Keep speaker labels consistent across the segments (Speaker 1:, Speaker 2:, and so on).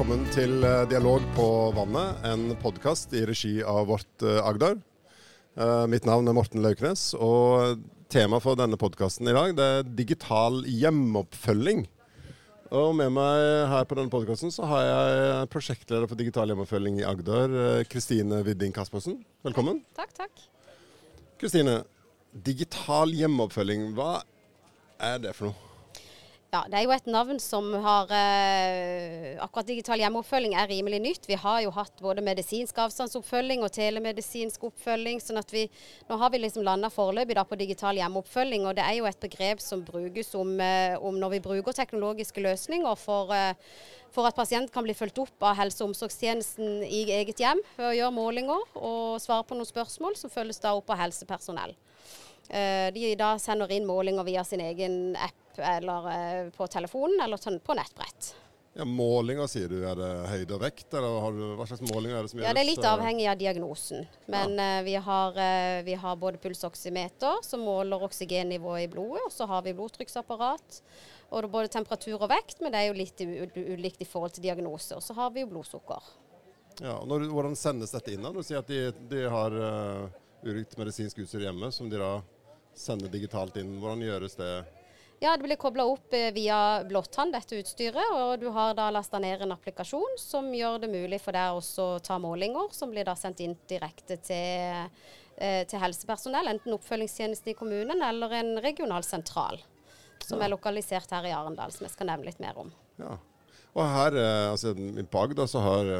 Speaker 1: Velkommen til eh, Dialog på vannet, en podkast i regi av Vårt eh, Agder. Eh, mitt navn er Morten Lauknes, og temaet for denne podkasten i dag det er digital hjemmeoppfølging. Og med meg her på denne podkasten så har jeg prosjektleder for digital hjemmeoppfølging i Agder, Kristine Widding Kaspersen. Velkommen.
Speaker 2: Takk, takk.
Speaker 1: Kristine, digital hjemmeoppfølging, hva er det for noe?
Speaker 2: Ja, Det er jo et navn som har eh, Akkurat digital hjemmeoppfølging er rimelig nytt. Vi har jo hatt både medisinsk avstandsoppfølging og telemedisinsk oppfølging. sånn at vi, Nå har vi liksom landa foreløpig på digital hjemmeoppfølging. og Det er jo et begrep som brukes om, eh, om når vi bruker teknologiske løsninger for, eh, for at pasient kan bli fulgt opp av helse- og omsorgstjenesten i eget hjem ved å gjøre målinger og svare på noen spørsmål som følges da opp av helsepersonell. Eh, de da sender inn målinger via sin egen app eller eh, på telefonen eller på nettbrett.
Speaker 1: Ja, Målinger, sier du. Er det høyde og vekt, eller du, hva slags målinger er det som
Speaker 2: gjøres? Ja, Det er litt avhengig av diagnosen. Men ja. uh, vi, har, uh, vi, har, både pulsoksymeter, som måler oksygennivået i blodet, og så har vi blodtrykksapparat. Og det er både temperatur og vekt, men det er jo litt ulikt i forhold til diagnose. Og så har vi jo blodsukker.
Speaker 1: Ja, og når, Hvordan sendes dette inn? da? Du sier at de, de har uh, ulikt medisinsk utstyr hjemme, som de da sender digitalt inn. Hvordan gjøres det?
Speaker 2: Ja, Det blir kobla opp eh, via blåtann, dette utstyret. Og du har da lasta ned en applikasjon som gjør det mulig for deg også å ta målinger, som blir da sendt inn direkte til, eh, til helsepersonell. Enten oppfølgingstjeneste i kommunen eller en regional sentral. Som ja. er lokalisert her i Arendal, som jeg skal nevne litt mer om.
Speaker 1: Ja. Og her, eh, altså på Agda, så har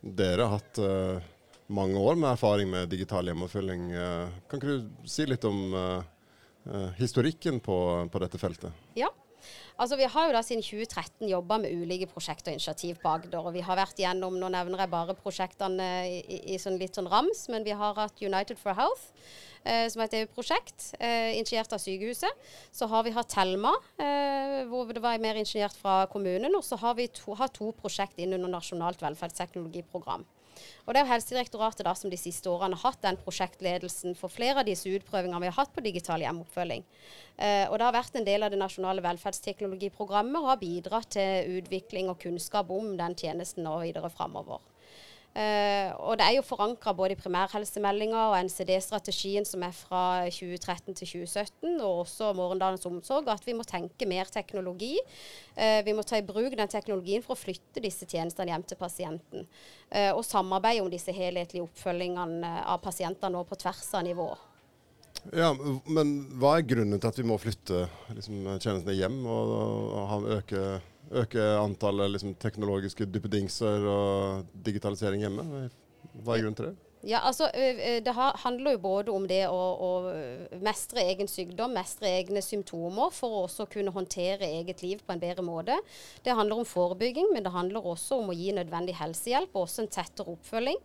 Speaker 1: dere hatt mange år med erfaring med digital hjemmeoppfølging. Kan ikke du si litt om historikken på, på, dette feltet?
Speaker 2: Ja. Altså, Vi har jo da siden 2013 jobba med ulike prosjekter og initiativ på Agder. og vi har vært gjennom, Nå nevner jeg bare prosjektene i, i, sånn litt sånn rams, men vi har hatt United for Health, eh, som er et EU-prosjekt, eh, initiert av sykehuset. Så har vi hatt Telma, eh, hvor det var mer ingeniert fra kommunen. Og så har vi to, hatt to prosjekt inn under Nasjonalt velferdsteknologiprogram. Og Det er jo Helsedirektoratet da som de siste årene har hatt den prosjektledelsen for flere av disse utprøvingene vi har hatt på digital hjemmeoppfølging. Eh, og Det har vært en del av det nasjonale velferdsteknologiprogrammet og har bidratt til utvikling og kunnskap om den tjenesten nå videre framover. Uh, og det er jo forankra både i primærhelsemeldinga og NCD-strategien som er fra 2013 til 2017, og også morgendagens omsorg, at vi må tenke mer teknologi. Uh, vi må ta i bruk den teknologien for å flytte disse tjenestene hjem til pasienten. Uh, og samarbeide om disse helhetlige oppfølgingene av pasienter nå på tvers av nivå.
Speaker 1: Ja, Men hva er grunnen til at vi må flytte liksom, tjenestene hjem og, og øke øke antallet liksom, teknologiske duppedingser og digitalisering hjemme? Hva er grunnen til det?
Speaker 2: Ja, altså Det handler jo både om det å, å, mestre egen sykdom, mestre egne symptomer, for å også kunne håndtere eget liv på en bedre måte. Det handler om forebygging, men det handler også om å gi nødvendig helsehjelp og også en tettere oppfølging.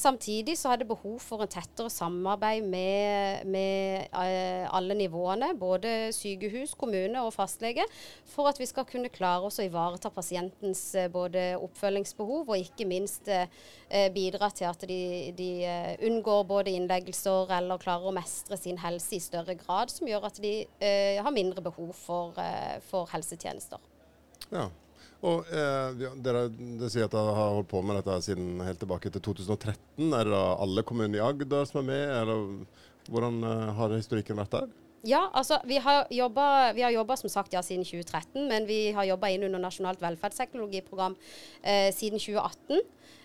Speaker 2: Samtidig så er det behov for en tettere samarbeid med, med alle nivåene, både sykehus, kommune og fastlege, for at vi skal kunne klare oss å ivareta pasientens både oppfølgingsbehov og ikke minst bidra til at de, de unngår både innleggelser eller klarer å mestre sin helse i større grad, som gjør at de har mindre behov for, for helsetjenester.
Speaker 1: Ja. Og eh, dere, dere, sier at dere har holdt på med dette siden helt tilbake til 2013. Er det da alle kommuner i Agder som er med, eller hvordan eh, har historikken vært der?
Speaker 2: Ja, altså vi har jobba som sagt ja, siden 2013, men vi har jobba inn under Nasjonalt velferdsteknologiprogram eh, siden 2018.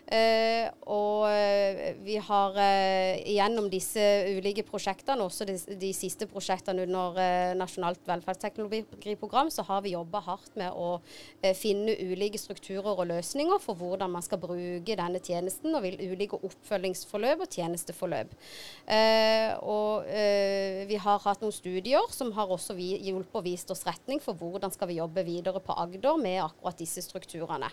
Speaker 2: Uh, og uh, vi har uh, gjennom disse ulike prosjektene, også de, de siste prosjektene under Nasjonalt velferdsteknologiprogram, så har vi jobba hardt med å finne ulike strukturer og løsninger for hvordan man skal bruke denne tjenesten, og vil ulike oppfølgingsforløp og tjenesteforløp. og vi har hatt noen studier som har også hjulpet og vist oss retning for hvordan skal vi jobbe videre på Agder med akkurat disse strukturene.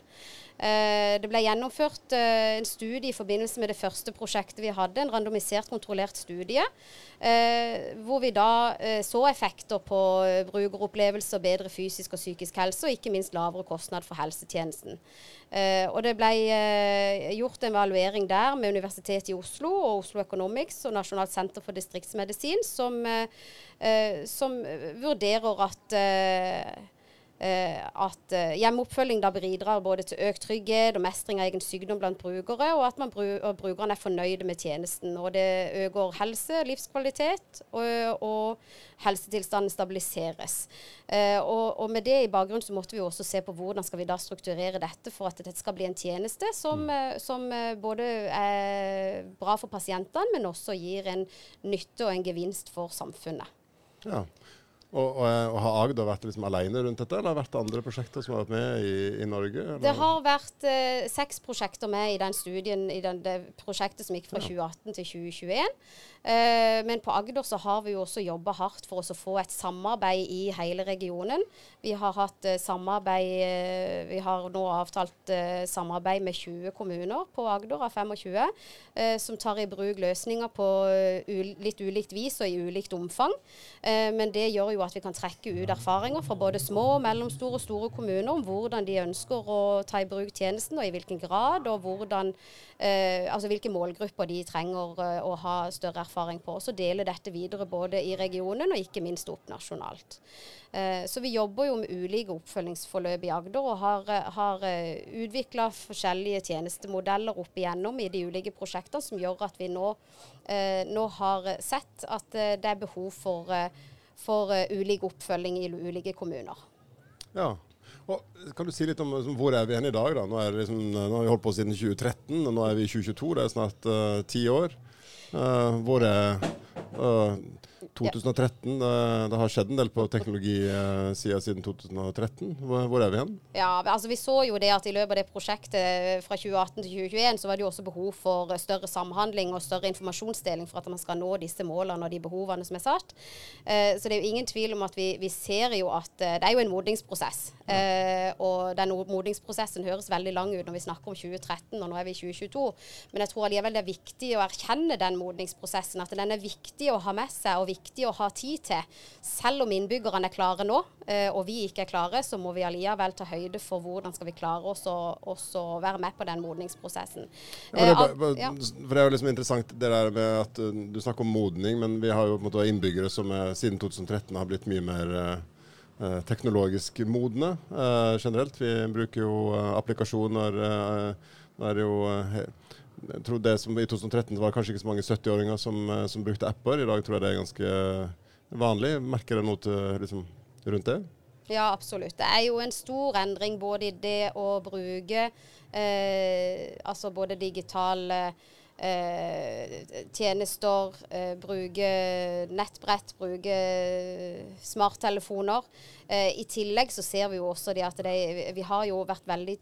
Speaker 2: det ble gjennomført Eh, en studie i forbindelse med det første prosjektet vi hadde, en randomisert, kontrollert studie. Eh, hvor vi da eh, så effekter på brukeropplevelser, bedre fysisk og psykisk helse, og ikke minst lavere kostnad for helsetjenesten. og det ble gjort en evaluering der med Universitetet i Oslo og Oslo Economics og Nasjonalt senter for distriktsmedisin, som, som vurderer at at hjemmeoppfølging da bidrar både til økt trygghet og mestring av egen sykdom blant brukere, og at man og brukerne er fornøyde med tjenesten. Og det øker helse, livskvalitet, og, og helsetilstanden stabiliseres. Og, og, med det i bakgrunnen så måtte vi også se på hvordan skal vi da strukturere dette for at dette skal bli en tjeneste som, mm. som både er bra for pasientene, men også gir en nytte og en gevinst for samfunnet.
Speaker 1: Ja. Og, og, og, Har Agder vært liksom alene rundt dette, eller har det vært andre prosjekter som har vært med i, i Norge? Eller?
Speaker 2: Det har vært eh, seks prosjekter med i den studien, i den, det prosjektet som gikk fra ja. 2018 til 2021. Eh, men på Agder så har vi jo også jobba hardt for å få et samarbeid i hele regionen. Vi har hatt eh, samarbeid eh, Vi har nå avtalt eh, samarbeid med 20 kommuner på Agder av 25, eh, som tar i bruk løsninger på litt ulikt vis og i ulikt omfang. men det gjør jo at vi kan trekke ut erfaringer fra både små, mellomstore og store kommuner om hvordan de ønsker å ta i bruk tjenesten, og i hvilken grad, og hvordan, eh, altså hvilke målgrupper de trenger eh, å ha større erfaring på. Så dele dette videre både i regionen og ikke minst opp nasjonalt. Eh, så vi jobber jo med ulike oppfølgingsforløp i Agder, og har, har uh, utvikla forskjellige tjenestemodeller opp igjennom i de ulike prosjektene, som gjør at vi nå, eh, nå har sett at uh, det er behov for for uh, ulik oppfølging i ulike kommuner.
Speaker 1: Ja, og kan du si litt om liksom, hvor er vi hen i dag? da? Nå, liksom, nå, har vi holdt på siden 2013, og nå er vi i 2022. Det er snart uh, ti år. Uh, hvor er 2013. Det, Det har skjedd en del på teknologisida siden 2013. Hvor, hvor, er vi hen?
Speaker 2: Ja, altså Vi så jo det at i løpet av det prosjektet fra 2018 til 2021, så var det jo også behov for større samhandling og større informasjonsdeling for at man skal nå disse målene og de behovene som er satt. Eh, så det er jo ingen tvil om at vi, vi ser jo at eh, det er jo en modningsprosess. Ja. og den modningsprosessen høres veldig lang ut når vi snakker om 2013, og nå er vi i 2022. Men jeg tror allikevel det er viktig å erkjenne den modningsprosessen, at den er viktig å ha med seg og viktig å ha tid til. Selv om innbyggerne er klare nå, eh, og vi ikke er klare, så må vi allikevel ta høyde for hvordan skal vi klare oss å være med på den modningsprosessen.
Speaker 1: Ja, det, bare, ja. for det er jo liksom interessant det der med at uh, du snakker om modning, men vi har jo på en måte innbyggere som er, siden 2013 har blitt mye mer teknologisk modne generelt. Vi bruker jo applikasjoner. det er jo jeg tror det som I 2013 var det kanskje ikke så mange 70-åringer som, eh, som, brukte apper. I dag tror jeg det er ganske vanlig. Merker dere noe til, liksom, rundt det?
Speaker 2: Ja, absolutt. Det er jo en stor endring både i det å bruke eh, altså både digitale eh, tjenester, eh, bruke nettbrett, bruke smarttelefoner. Eh, I tillegg så ser vi jo også det at det, vi har jo vært veldig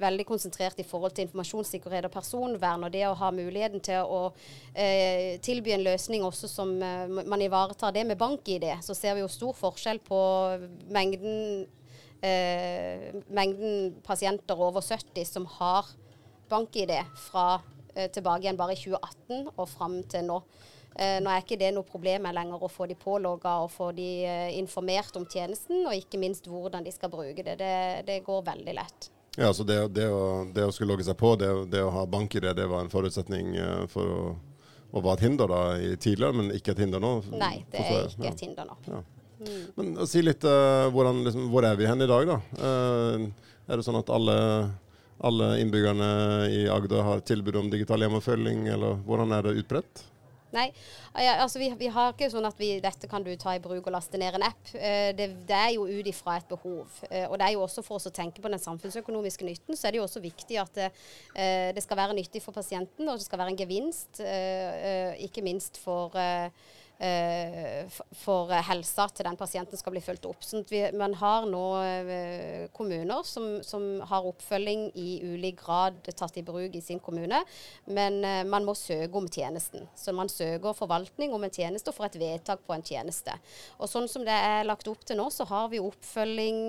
Speaker 2: veldig konsentrert i forhold til informasjonssikkerhet og personvern. Og det å ha muligheten til å eh, tilby en løsning også som eh, man ivaretar det med bank-ID, så ser vi jo stor forskjell på mengden, eh, mengden pasienter over 70 som har bank-ID fra eh, tilbake igjen bare i 2018 og fram til nå. Eh, nå er ikke det noe problem lenger å få de pålogga og få de eh, informert om tjenesten, og ikke minst hvordan de skal bruke det. Det, det går veldig lett.
Speaker 1: Ja, så det, det, å, det, å, skulle logge seg på, det, det å ha bank-ID, det var en forutsetning uh, for å, og være et hinder da, i tidligere, men ikke et hinder nå?
Speaker 2: Nei, det er ikke et hinder nå. Ja.
Speaker 1: Mm. Men uh, Si litt uh, hvordan, liksom, hvor er vi hen i dag, da? er det sånn at alle, alle innbyggerne i Agder har tilbud om digital hjemmefølging, eller hvordan er det utbredt?
Speaker 2: Nei, altså vi, vi, har ikke sånn at vi, dette kan du ta i bruk og laste ned en app. Eh, det, det er jo ut ifra et behov. Eh, og det er jo også for oss å tenke på den samfunnsøkonomiske nytten, så er det jo også viktig at det, eh, det skal være nyttig for pasienten, og det skal være en gevinst, ikke minst for Eh, for helsa til den pasienten skal bli fulgt opp. Sånn vi, man har nå eh, kommuner som, som, har oppfølging i ulik grad tatt i bruk i sin kommune, men eh, man må søke om tjenesten. Så man søker forvaltning om en tjeneste og får et vedtak på en tjeneste. Og sånn som det er lagt opp til nå, så har vi oppfølging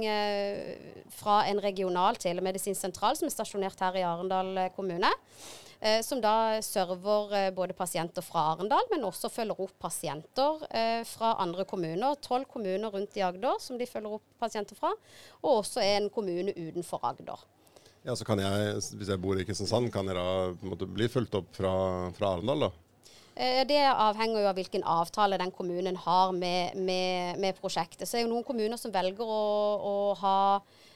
Speaker 2: fra en regional telemedisinsentral som er stasjonert her i Arendal kommune. Eh, som da server eh, både pasienter fra Arendal, men også følger opp pasienter eh, fra andre kommuner. Tolv kommuner rundt i Agder som de følger opp pasienter fra, og også en kommune utenfor Agder.
Speaker 1: Ja, så kan jeg, Hvis jeg bor i Kristiansand, kan jeg da måtte bli fulgt opp fra, fra Arendal, da?
Speaker 2: Det avhenger jo av hvilken avtale den kommunen har med, med, med prosjektet. Så det er jo noen kommuner som velger å, å ha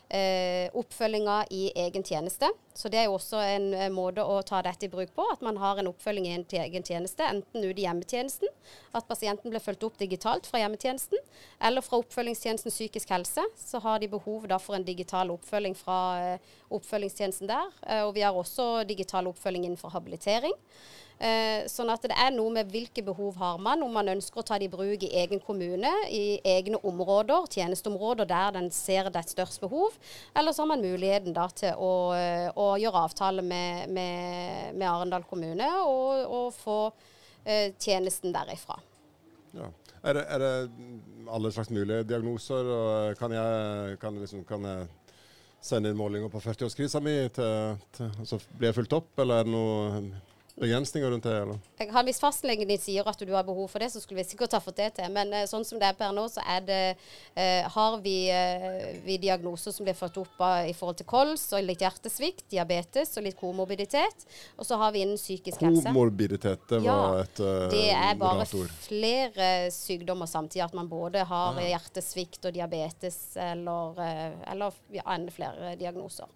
Speaker 2: eh, oppfølginga i egen tjeneste. Så det er jo også en eh, måte å ta dette i bruk på. At man har en oppfølging i en egen tjeneste, enten ute i hjemmetjenesten, at pasienten blir fulgt opp digitalt fra hjemmetjenesten, eller fra oppfølgingstjenesten psykisk helse. Så har de behov da for en digital oppfølging fra eh, oppfølgingstjenesten der. Eh, og vi har også digital oppfølging innenfor habilitering. Eh, sånn at det er noe med hvilke behov har man, om man ønsker å ta det i bruk i egen kommune, i egne områder, tjenesteområder der den ser det er størst behov. Eller så har man muligheten da til å, eh, å gjøre avtale med, med, med, Arendal kommune og, og få eh, tjenesten derifra.
Speaker 1: Ja. Er, det, er, det, alle slags mulige diagnoser? og Kan jeg, kan liksom, kan jeg sende inn målinger på 40-årskrisa mi, til, til, så blir jeg fulgt opp, eller er det noe begrensninger rundt det? eller?
Speaker 2: Jeg har Hvis fastlegen din sier at du har behov for det, så skulle vi sikkert ha fått det til. Men uh, sånn som det er per nå, så er det, uh, har vi, uh, vi, diagnoser som blir fått opp av, i forhold til kols og litt hjertesvikt, diabetes og litt komorbiditet. Og så har vi innen psykisk helse.
Speaker 1: Komorbiditet, det var ja, et uh,
Speaker 2: Det er bare flere sykdommer samtidig. At man både har ja. hjertesvikt og diabetes eller, eller ja, flere diagnoser.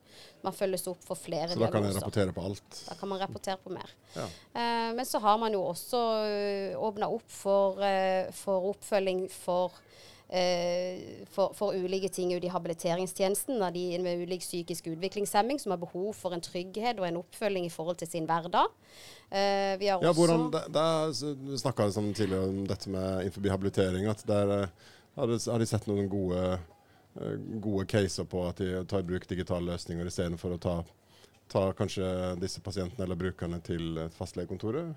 Speaker 2: Man følges opp for flere
Speaker 1: diagnoser. Så da kan man rapportere på alt?
Speaker 2: Da kan man rapportere på mer. Ja. Eh, men så har man jo også eh, åpna opp for, uh, for, oppfølging for, for, for, ulike ting ute i habiliteringstjenesten de med ulik psykisk utviklingshemming som har behov for en trygghet og en oppfølging i forhold til sin hverdag.
Speaker 1: Uh, vi har ja, hvordan, der snakka vi tidligere om dette med innenfor habilitering. at der har de sett noen gode, gode caser på at de tar i bruk digitale løsninger istedenfor å ta ta kanskje disse pasientene eller brukerne til fastlegekontoret?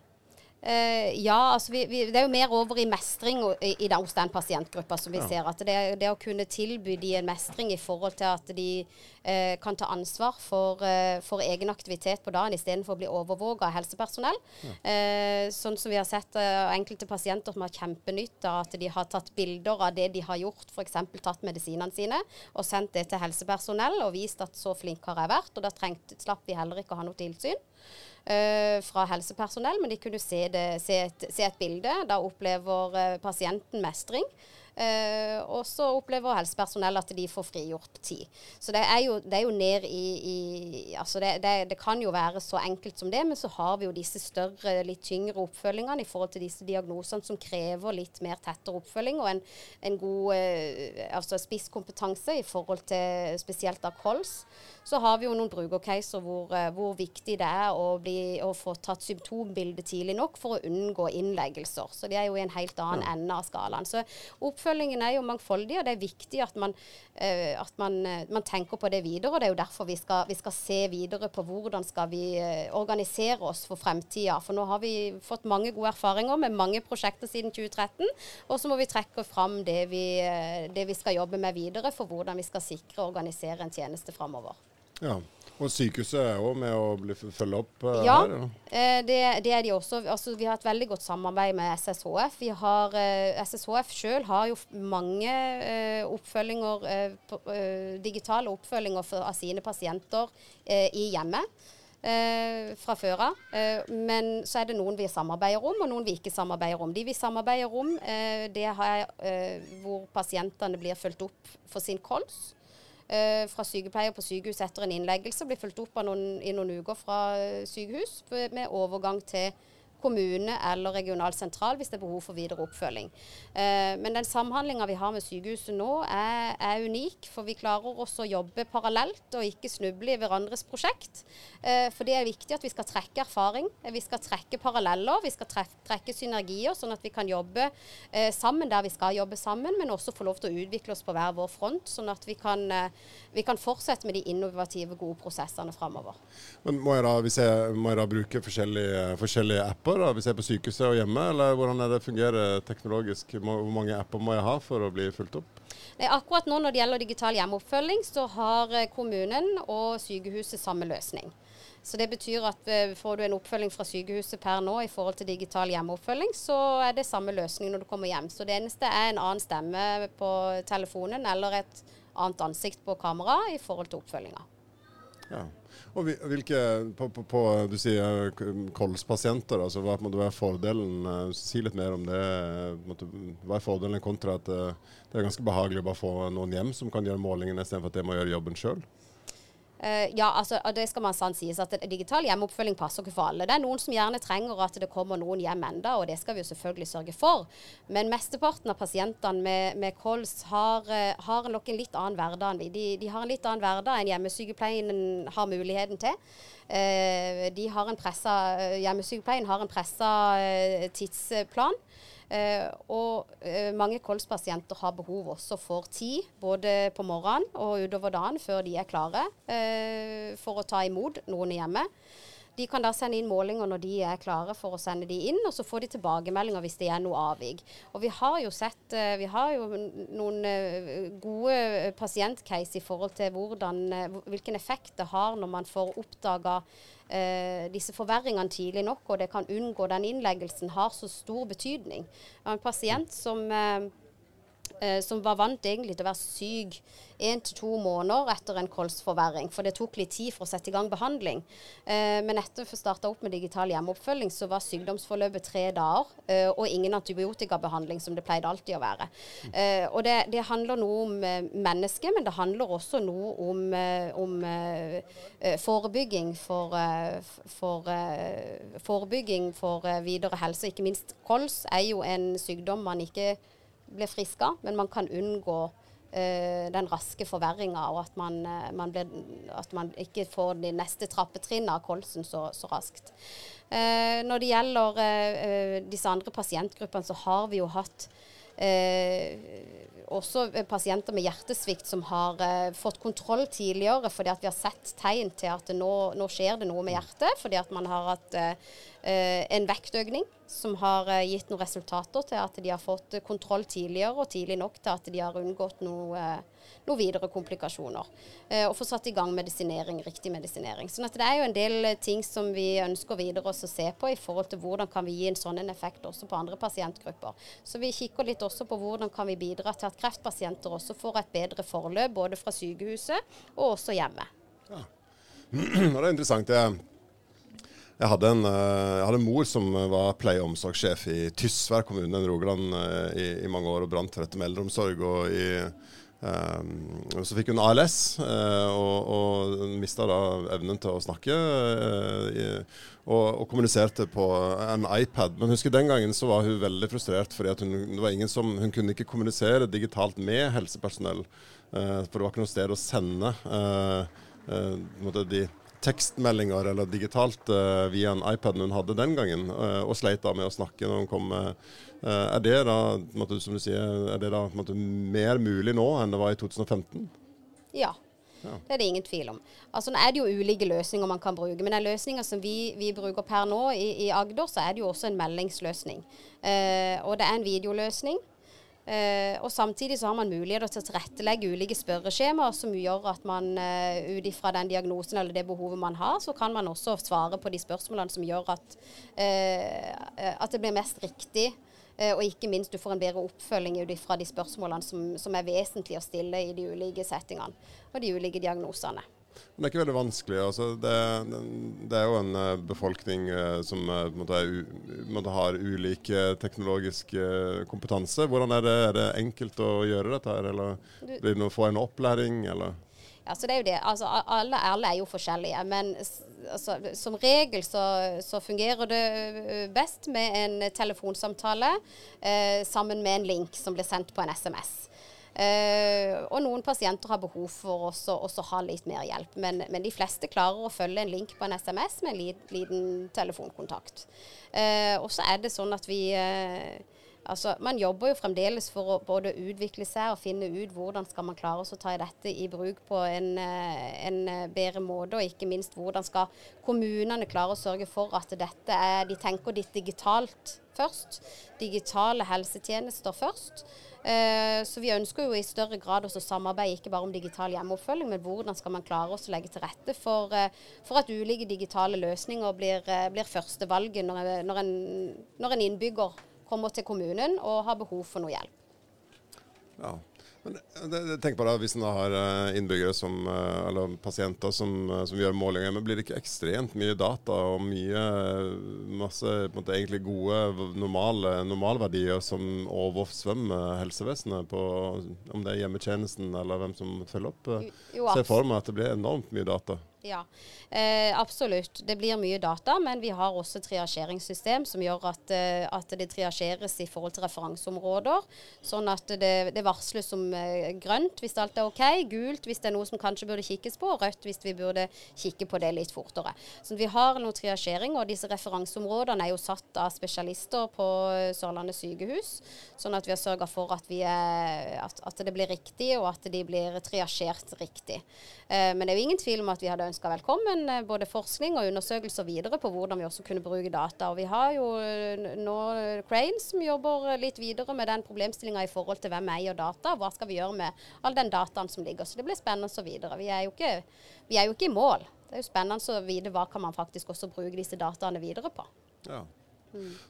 Speaker 2: Uh, ja, altså vi, vi, det er jo mer over i mestring i, i, hos den pasientgruppa som vi ja. ser. At det, det, å kunne tilby de en mestring i forhold til at de uh, kan ta ansvar for, uh, for egen aktivitet på dagen istedenfor å bli overvåka av helsepersonell. Ja. sånn som vi har sett enkelte pasienter som har kjempenytt av at de har tatt bilder av det de har gjort, f.eks. tatt medisinene sine og sendt det til helsepersonell og vist at så flink har jeg vært. Og da trengte, slapp vi heller ikke å ha noe tilsyn fra helsepersonell, men de kunne se, det, se, et, se et, bilde. Da opplever uh, pasienten mestring. Uh, og så opplever helsepersonell at de får frigjort tid. Så det er jo, det er jo ned i, i altså det, det, det, kan jo være så enkelt som det, men så har vi jo disse større, litt tyngre oppfølgingene i forhold til disse diagnosene som krever litt mer tettere oppfølging og en, en god uh, altså spisskompetanse i forhold til spesielt av kols. Så har vi jo noen brukercaser hvor, uh, hvor viktig det er å, bli, å få tatt symptombilde tidlig nok for å unngå innleggelser. Så det er jo i en helt annen ende av skalaen. Så opp oppfølgingen er jo mangfoldig, og det er viktig at man, uh, at man, uh, man tenker på det videre. og Det er jo derfor vi skal, vi skal se videre på hvordan skal vi uh, organisere oss for fremtida. For nå har vi fått mange gode erfaringer med mange prosjekter siden 2013. Og så må vi trekke fram det vi, det vi skal jobbe med videre for hvordan vi skal sikre og organisere en tjeneste framover.
Speaker 1: Ja. Og sykehuset er òg med å bli, følge opp uh,
Speaker 2: ja, her? Ja, eh, det, det, er de også. Altså, vi har et veldig godt samarbeid med SSHF. Vi har, uh, SSHF sjøl har jo mange uh, oppfølginger, digitale oppfølginger for, av sine pasienter i hjemmet. Eh, fra før av. Eh, men så er det noen vi samarbeider om, og noen vi ikke samarbeider om. De vi samarbeider om, eh, det er hvor pasientene blir fulgt opp for sin kols eh, fra sykepleier på sykehus etter en innleggelse. Blir fulgt opp noen, i noen uker fra eh, sykehus med overgang til kommune eller regional sentral hvis det er behov for videre oppfølging. Eh, men den samhandlinga vi har med sykehuset nå er, er, unik, for vi klarer også å jobbe parallelt og ikke snuble i hverandres prosjekt. Eh, for det er viktig at vi skal trekke erfaring, vi skal trekke paralleller, vi skal trekke, synergier, sånn at vi kan jobbe eh, sammen der vi skal jobbe sammen, men også få lov til å utvikle oss på hver vår front, sånn at vi kan, vi kan fortsette med de innovative, gode prosessene framover.
Speaker 1: Men må jeg da, hvis jeg, må jeg da bruke forskjellige, forskjellige apper? Apper da, hvis jeg er på sykehuset og hjemme, eller hvordan det fungerer teknologisk? Hvor mange apper må jeg ha for å bli fulgt opp?
Speaker 2: Akkurat nå når det gjelder digital hjemmeoppfølging, så har eh, kommunen og sykehuset samme løsning. Så det betyr at eh, får du en oppfølging fra sykehuset per nå i forhold til digital hjemmeoppfølging, så er det samme løsning når du kommer hjem. Så det eneste er en annen stemme på telefonen eller et annet ansikt på kamera i forhold til oppfølginga.
Speaker 1: Ja. Og hvilke, på, på, på, Du sier kolspasienter. Altså, hva måtte være fordelen? Eh, si litt mer om det. Måtte, hva er fordelen kontra at det er ganske behagelig å bare få noen hjem som kan gjøre målingene, istedenfor at de må gjøre jobben sjøl?
Speaker 2: Uh, ja, altså, det skal man sant sies at Digital hjemmeoppfølging passer ikke for alle. Det er noen som gjerne trenger at det kommer noen hjem enda, og det skal vi jo selvfølgelig sørge for. Men mesteparten av pasientene med, med kols har, uh, har, nok en litt annen hverdag. De, de, har en litt annen hverdag enn hjemmesykepleien har muligheten til. Uh, de har en pressa, hjemmesykepleien har en pressa tidsplan. Eh, og eh, mange kolspasienter har behov også for tid, både på morgenen og utover dagen, før de er klare eh, for å ta imot noen hjemme. De kan da sende inn målinger når de er klare for å sende de inn, og så får de tilbakemeldinger hvis det er noe avvik. Og vi har jo sett vi har jo noen gode pasientcase i forhold til hvordan, hvilken effekt det har når man får oppdaga eh, disse forverringene tidlig nok, og det kan unngå den innleggelsen, har så stor betydning. En pasient som eh, som var vant egentlig til å være syk én til to måneder etter en kolsforverring. For det tok litt tid for å sette i gang behandling. Eh, men etter å starta opp med digital hjemmeoppfølging, så var sykdomsforløpet tre dager. Eh, og ingen antibiotikabehandling, som det pleide alltid å være. Eh, og det, det, handler noe om eh, mennesket, men det handler også noe om, eh, om eh, forebygging for, for forebygging for videre helse. Ikke minst kols er jo en sykdom man ikke blir friska, men man kan unngå uh, den raske forverringa, og at man, uh, man ble, at man, ikke får de neste trappetrinnene av kolsen så, så raskt. Uh, når det gjelder disse andre pasientgruppene, så har vi jo hatt også pasienter med hjertesvikt som har fått kontroll tidligere fordi at vi har sett tegn til at nå, nå skjer det noe med hjertet, fordi at man har hatt en vektøkning som har eh, gitt noen resultater til at de har fått kontroll tidligere, og tidlig nok til at de har unngått noen eh, noe videre komplikasjoner. Eh, og få satt i gang medisinering, riktig medisinering. Sånn det er jo en del ting som vi ønsker videre å se på i forhold til hvordan kan vi gi en sånn en effekt også på andre pasientgrupper. Så vi kikker litt også på hvordan kan vi bidra til at kreftpasienter også får et bedre forløp, både fra sykehuset og også hjemme. Ja.
Speaker 1: det er interessant. det jeg hadde, en, eh, jeg hadde en, mor som var pleie- og omsorgssjef i Tysvær kommune i Rogaland eh, i, i, mange år og brant for dette med eldreomsorg. og i, um, Så fikk hun ALS uh, og, og mista da evnen til å snakke. Uh, i, og, og, kommuniserte på en iPad. Men husker den gangen så var hun veldig frustrert fordi hun, hun kunne ikke kommunisere digitalt med helsepersonell. Uh, for det var ikke noe sted å sende de tekstmeldinger eller digitalt uh, via en iPad hun hadde den gangen, uh, og sleit da med å snakke når hun kom. Uh, er det da, måtte, som du sier, er det da måtte, mer mulig nå enn det var i 2015?
Speaker 2: Ja. Ja. Det er det ingen tvil om. Altså Nå er det jo ulike løsninger man kan bruke. Men den løsninga som vi, vi, bruker per nå i, i, Agder, så er det jo også en meldingsløsning. Eh, og det er en videoløsning. Uh, og Samtidig så har man muligheter til å tilrettelegge ulike spørreskjemaer som gjør at man uh, ut ifra den diagnosen eller det behovet man har, så kan man også svare på de spørsmålene som gjør at, uh, at det blir mest riktig. og ikke minst du får en bedre oppfølging ut ifra de spørsmålene som, som er vesentlige å stille i de ulike settingene og de ulike diagnosene.
Speaker 1: Men det er ikke veldig vanskelig. Altså, det, det, er jo en uh, befolkning uh, som uh, måtte, måtte har ulik teknologisk kompetanse. Hvordan er det, er det enkelt å gjøre dette eller blir det noe, få en opplæring, eller?
Speaker 2: Ja, så det er jo det. Altså, alle, alle er jo forskjellige. Men altså, som regel så, så, fungerer det best med en telefonsamtale sammen med en link som blir sendt på en SMS. Uh, og noen pasienter har behov for også, også ha litt mer hjelp. Men, men, de fleste klarer å følge en link på en SMS med en liten, telefonkontakt. Uh, og så er det sånn at vi uh, Altså, man jobber jo fremdeles for å både utvikle seg og finne ut hvordan skal man klare å ta dette i bruk på en, en, bedre måte, og ikke minst hvordan skal kommunene klare å sørge for at dette er De tenker ditt digitalt først. Digitale helsetjenester først. Eh, så vi ønsker jo i større grad også samarbeid, ikke bare om digital hjemmeoppfølging, men hvordan skal man klare å legge til rette for, eh, for, at ulike digitale løsninger blir, eh, blir førstevalget når, når, når en innbygger kommer til kommunen og har behov for noe hjelp.
Speaker 1: Ja. Men tenk på det, Hvis en har eh, innbyggere som, eh, eller pasienter som, eh, som, gjør målinger, men blir det ikke ekstremt mye data og mye masse måte, egentlig gode normale normalverdier som oversvømmer helsevesenet, på, om det er hjemmetjenesten eller hvem som følger opp? Jo, Se for meg at det blir enormt mye data.
Speaker 2: Ja, eh, absolutt. Det blir mye data, men vi har også triasjeringssystem som gjør at, eh, at, det triasjeres i forhold til referanseområder. Sånn at det, det varsles som eh, grønt hvis alt er OK, gult hvis det er noe som kanskje burde kikkes på, og rødt hvis vi burde kikke på det litt fortere. Så vi har noe triasjering, og disse referanseområdene er jo satt av spesialister på Sørlandet sykehus. Sånn at vi har sørga for at, er, at, at, det blir riktig, og at de blir triasjert riktig. Eh, men det er jo ingen tvil om at vi hadde ønska velkommen eh, både forskning og undersøkelser videre på hvordan vi også kunne bruke data. Og vi har jo eh, nå Crane som jobber litt videre med den problemstillinga i forhold til hvem eier data. Hva skal vi gjøre med all den dataen som ligger. Så det blir spennende så videre. Vi er jo ikke, vi er jo ikke i mål. Det er jo spennende å vite hva kan man faktisk også bruke disse dataene videre på.
Speaker 1: Ja.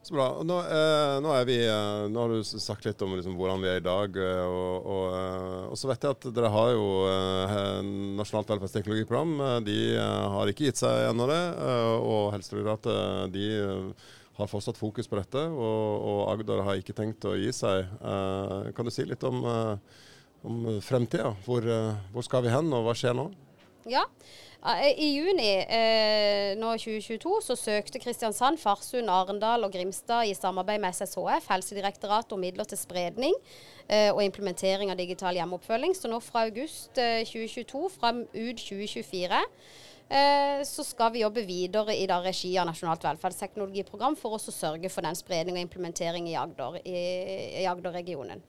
Speaker 1: Så bra. Nå, eh, nå, vi, eh, nå, har du sagt litt om liksom, hvordan vi er i dag. Eh, og, og, eh, og, så vet jeg at dere har jo eh, Nasjonalt velferdsteknologiprogram. De har ikke gitt seg ennå, det. og Helsedirektoratet de har fortsatt fokus på dette. Og, og, Agder har ikke tenkt å gi seg. kan du si litt om, om fremtida? Hvor, hvor skal vi hen, og hva skjer nå?
Speaker 2: Ja, i juni eh, nå 2022 så søkte Kristiansand, Farsund, Arendal og Grimstad i samarbeid med SSHF, Helsedirektoratet, om midler til spredning eh, og implementering av digital hjemmeoppfølging. Så nå fra august eh, 2022 fram ut 2024 eh, så skal vi jobbe videre i regi av Nasjonalt velferdsteknologiprogram for å sørge for den spredning og implementering i Agder-regionen.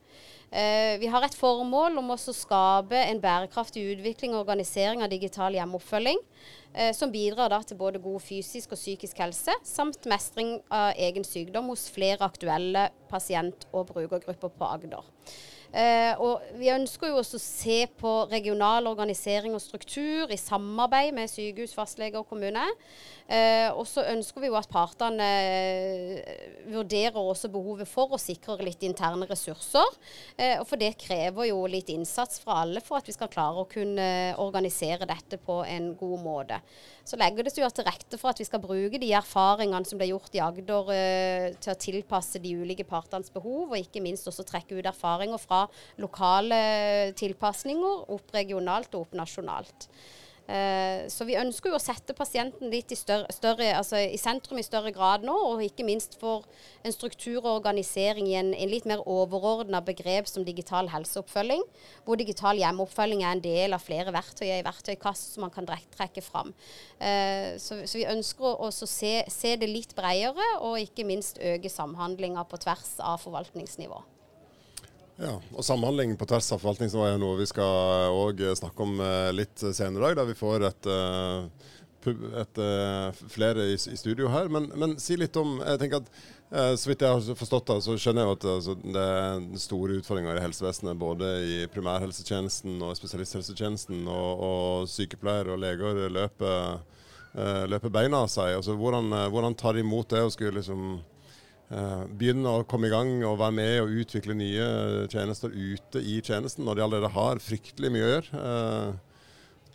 Speaker 2: Eh, vi har et formål om å skape en bærekraftig utvikling og organisering av digital hjemmeoppfølging, eh, som bidrar til både god fysisk og psykisk helse, samt mestring av egen sykdom hos flere aktuelle pasient- og brukergrupper på Agder. Eh, og vi ønsker jo også å se på regional organisering og struktur i samarbeid med sykehus, fastlege og kommune. Eh, og så ønsker vi jo at partene eh, vurderer også behovet for å sikre litt interne ressurser. Eh, og for det krever jo litt innsats fra alle for at vi skal klare å kunne organisere dette på en god måte. Så legger det seg jo til rette for at vi skal bruke de erfaringene som ble gjort i Agder eh, til å tilpasse de ulike partenes behov, og ikke minst også trekke ut erfaringer fra lokale tilpasninger opp regionalt og opp nasjonalt. Eh, så vi ønsker jo å sette pasienten litt i, større, større, altså i, sentrum i større grad nå, og ikke minst for en struktur og organisering i en, en litt mer overordna begrep som digital helseoppfølging, hvor digital hjemmeoppfølging er en del av flere verktøy i verktøykassen som man kan trekke fram. Eh, så, så, vi ønsker å se, se det litt bredere, og ikke minst øke samhandlinga på tvers av forvaltningsnivå.
Speaker 1: Ja, og Samhandling på tvers av forvaltningsnivå er noe vi skal òg snakke om eh, litt senere i dag, der vi får et, eh, et, flere i, i, studio her. Men, men, si litt om jeg tenker at eh, Så vidt jeg har forstått det, så skjønner jeg at altså, det er store utfordringer i helsevesenet. Både i primærhelsetjenesten og spesialisthelsetjenesten. Og, og sykepleiere og leger løper, løper beina av seg. Altså, hvordan, hvordan tar de imot det og skulle liksom Eh, begynne å komme i gang og være med og utvikle nye tjenester ute i tjenesten, når de allerede har fryktelig mye å gjøre. Eh,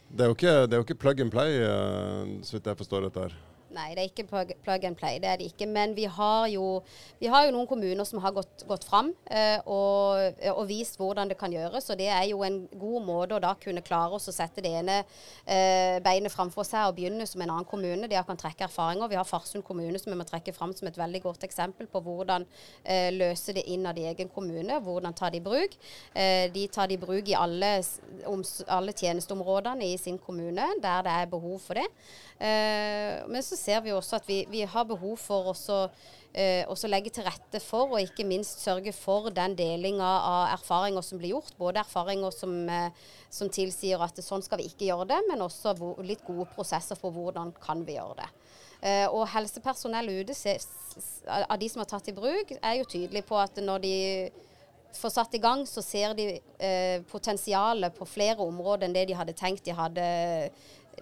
Speaker 1: det er jo ikke, det er jo ikke plug and play, eh, så vidt jeg forstår dette her.
Speaker 2: Nei, det er ikke plug and play. det er det ikke. Men vi har jo, vi har jo noen kommuner som har gått, gått fram eh, og, og, vist hvordan det kan gjøres. Og det er jo en god måte å da kunne klare oss å sette det ene eh, beinet framfor seg og begynne som en annen kommune. De kan trekke erfaringer. Vi har Farsund kommune som vi må trekke fram som et veldig godt eksempel på hvordan eh, løse det innad i egen kommune. Hvordan ta det i bruk. Eh, de tar det i bruk i alle, om, alle tjenesteområdene i sin kommune der det er behov for det. Eh, men så ser vi også at vi, vi har behov for å eh, legge til rette for, og ikke minst sørge for den delinga av erfaringer som blir gjort. Både erfaringer som, eh, som tilsier at sånn skal vi ikke gjøre det, men også litt gode prosesser for hvordan kan vi gjøre det. Uh, og helsepersonell ute, av de som har tatt i bruk, er jo tydelig på at når de får satt i gang, så ser de uh, potensialet på flere områder enn det de hadde tenkt de hadde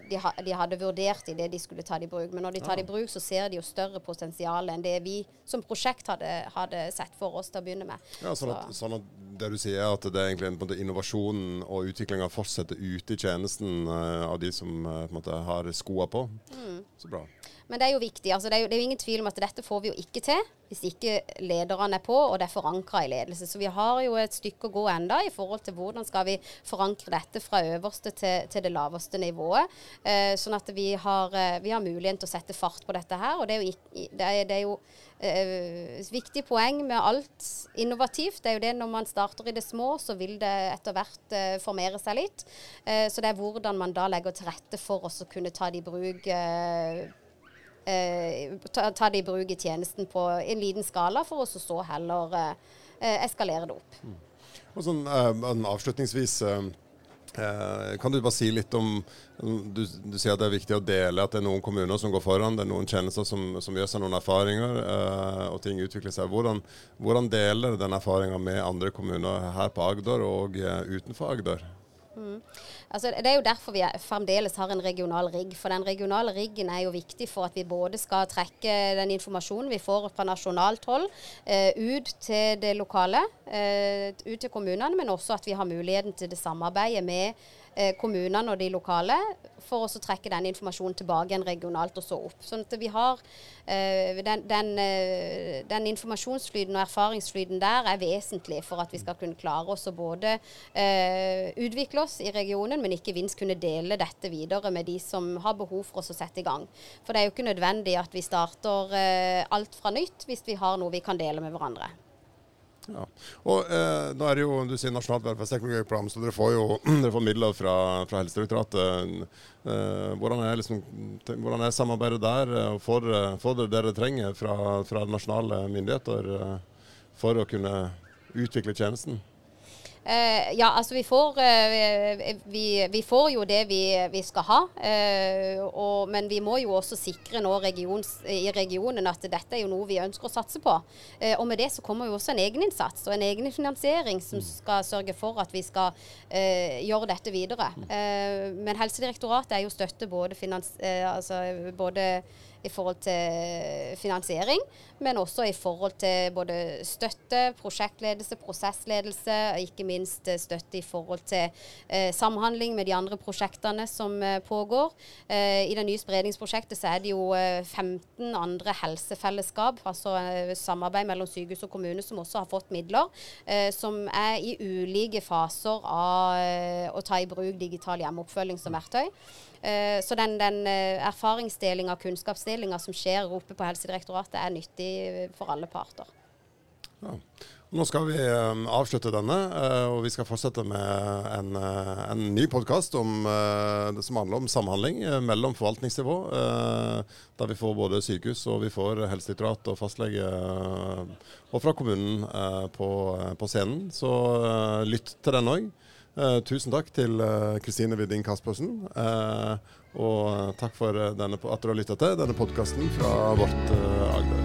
Speaker 2: de, ha, de, hadde vurdert i det de skulle ta det i bruk. Men når de tar det i bruk, så ser de jo større potensial enn det vi som prosjekt hadde, hadde sett for oss til å begynne med.
Speaker 1: Ja, sånn at, sånn at det du sier, er at det er egentlig en, måte, innovasjonen og utviklinga fortsetter ute i tjenesten uh, av de som uh, på en måte, har skoa på. Mm. Så bra.
Speaker 2: Men det er jo viktig. Altså, det, er jo, det, er jo, ingen tvil om at dette får vi jo ikke til hvis ikke lederne er på, og det er forankra i ledelse. Så vi har jo et stykke å gå enda i forhold til hvordan skal vi forankre dette fra øverste til, til det laveste nivået. Eh, sånn at vi har, eh, vi har, muligheten til å sette fart på dette her. Og det er jo, det er, det er jo eh, viktig poeng med alt innovativt. Det er jo det når man starter i det små, så vil det etter hvert eh, formere seg litt. Så det er hvordan man da legger til rette for oss å kunne ta det i bruk eh, eh, ta, ta, det i bruk i tjenesten på en liten skala, for å så heller eh, eskalere det opp. Mm.
Speaker 1: Og sånn eh, Avslutningsvis, eh, eh, kan du bare si litt om du, du, sier at det er viktig å dele, at det er noen kommuner som går foran, det er noen tjenester som, som gjør seg noen erfaringer, eh, og ting utvikler seg. Hvordan, hvordan deler den erfaringa med andre kommuner her på Agder og utenfor Agder?
Speaker 2: Mm. Altså, det er jo derfor vi fremdeles har en regional rigg. For den regionale riggen er jo viktig for at vi både skal trekke den informasjonen vi får fra nasjonalt hold eh, ut til det lokale, eh, ut til kommunene, men også at vi har muligheten til det samarbeidet med eh, kommunene og de lokale for å trekke den informasjonen tilbake igjen regionalt og så opp. Sånn at vi har uh, den, den, uh, den, informasjonsflyten og erfaringsflyten der er vesentlig for at vi skal kunne klare oss å både uh, utvikle oss i regionen, men ikke minst kunne dele dette videre med de som har behov for oss å sette i gang. For det er jo ikke nødvendig at vi starter alt fra nytt hvis vi har noe vi kan dele med hverandre.
Speaker 1: Ja. Og eh, nå er det jo, Du sier Nasjonalt velferdsteknologiprogram, så dere får jo dere får midler fra, fra Helsedirektoratet. Eh, hvordan, er liksom, hvordan, er samarbeidet der? og Får, får dere det dere trenger fra, fra nasjonale myndigheter eh, for å kunne utvikle tjenesten?
Speaker 2: Uh, ja, altså vi får, eh, vi, vi får jo det vi, vi skal ha. Eh, og, men vi må jo også sikre nå regions, i regionen at dette er jo noe vi ønsker å satse på. og med det så kommer jo også en egeninnsats og en egenfinansiering som mm. skal sørge for at vi skal gjøre dette videre. men Helsedirektoratet er jo støtte både, finans, altså både i forhold til finansiering, men også i forhold til både støtte, prosjektledelse, prosessledelse, og ikke minst eh, støtte i forhold til eh, samhandling med de andre prosjektene som eh, pågår. Eh, I det nye spredningsprosjektet så er det jo 15 eh, andre helsefellesskap, altså eh, samarbeid mellom sykehus og kommune, som også har fått midler, som er i ulike faser av å ta i bruk digital hjemmeoppfølging som verktøy. Uh, så den, den uh, erfaringsdelinga og kunnskapsdelinga som skjer oppe på Helsedirektoratet, er nyttig for alle parter.
Speaker 1: Ja. Nå skal vi um, avslutte denne, og vi skal fortsette med en, en ny podkast som handler om samhandling mellom forvaltningsnivå. der vi får både sykehus og vi får helsedirektorat og fastlege og fra kommunen på, på scenen. Så lytt til den òg. Uh, tusen takk til eh, Kristine uh, Widding Kaspersen. Uh, og takk for denne, at du har lytta til denne podkasten fra vårt Agder.